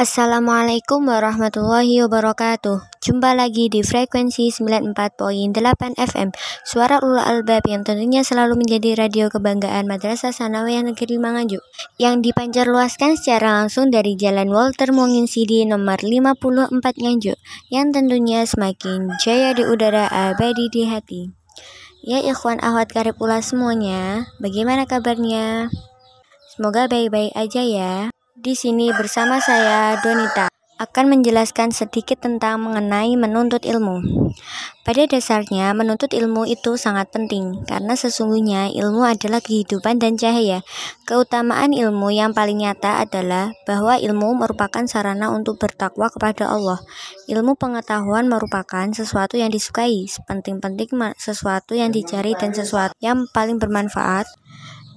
Assalamualaikum warahmatullahi wabarakatuh. Jumpa lagi di frekuensi 94.8 FM Suara Ulul Albab yang tentunya selalu menjadi radio kebanggaan Madrasah Sanawiyah Negeri Manganjuk Yang dipancar luaskan secara langsung dari Jalan Walter Sidi nomor 54 Nganjuk Yang tentunya semakin jaya di udara abadi di hati. Ya ikhwan ahwat karib ula semuanya Bagaimana kabarnya? Semoga baik-baik aja ya di sini bersama saya Donita akan menjelaskan sedikit tentang mengenai menuntut ilmu. Pada dasarnya, menuntut ilmu itu sangat penting karena sesungguhnya ilmu adalah kehidupan dan cahaya. Keutamaan ilmu yang paling nyata adalah bahwa ilmu merupakan sarana untuk bertakwa kepada Allah. Ilmu pengetahuan merupakan sesuatu yang disukai, sepenting-penting sesuatu yang dicari dan sesuatu yang paling bermanfaat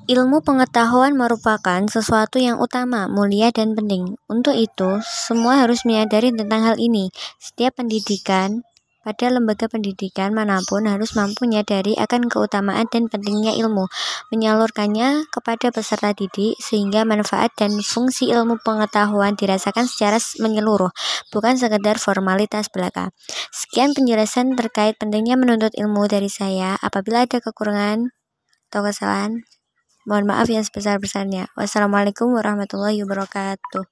Ilmu pengetahuan merupakan sesuatu yang utama, mulia, dan penting. Untuk itu, semua harus menyadari tentang hal ini. Setiap pendidikan pada lembaga pendidikan mana pun harus mampu menyadari akan keutamaan dan pentingnya ilmu, menyalurkannya kepada peserta didik sehingga manfaat dan fungsi ilmu pengetahuan dirasakan secara menyeluruh, bukan sekedar formalitas belaka. Sekian penjelasan terkait pentingnya menuntut ilmu dari saya. Apabila ada kekurangan atau kesalahan, Mohon maaf yang sebesar-besarnya. Wassalamualaikum warahmatullahi wabarakatuh.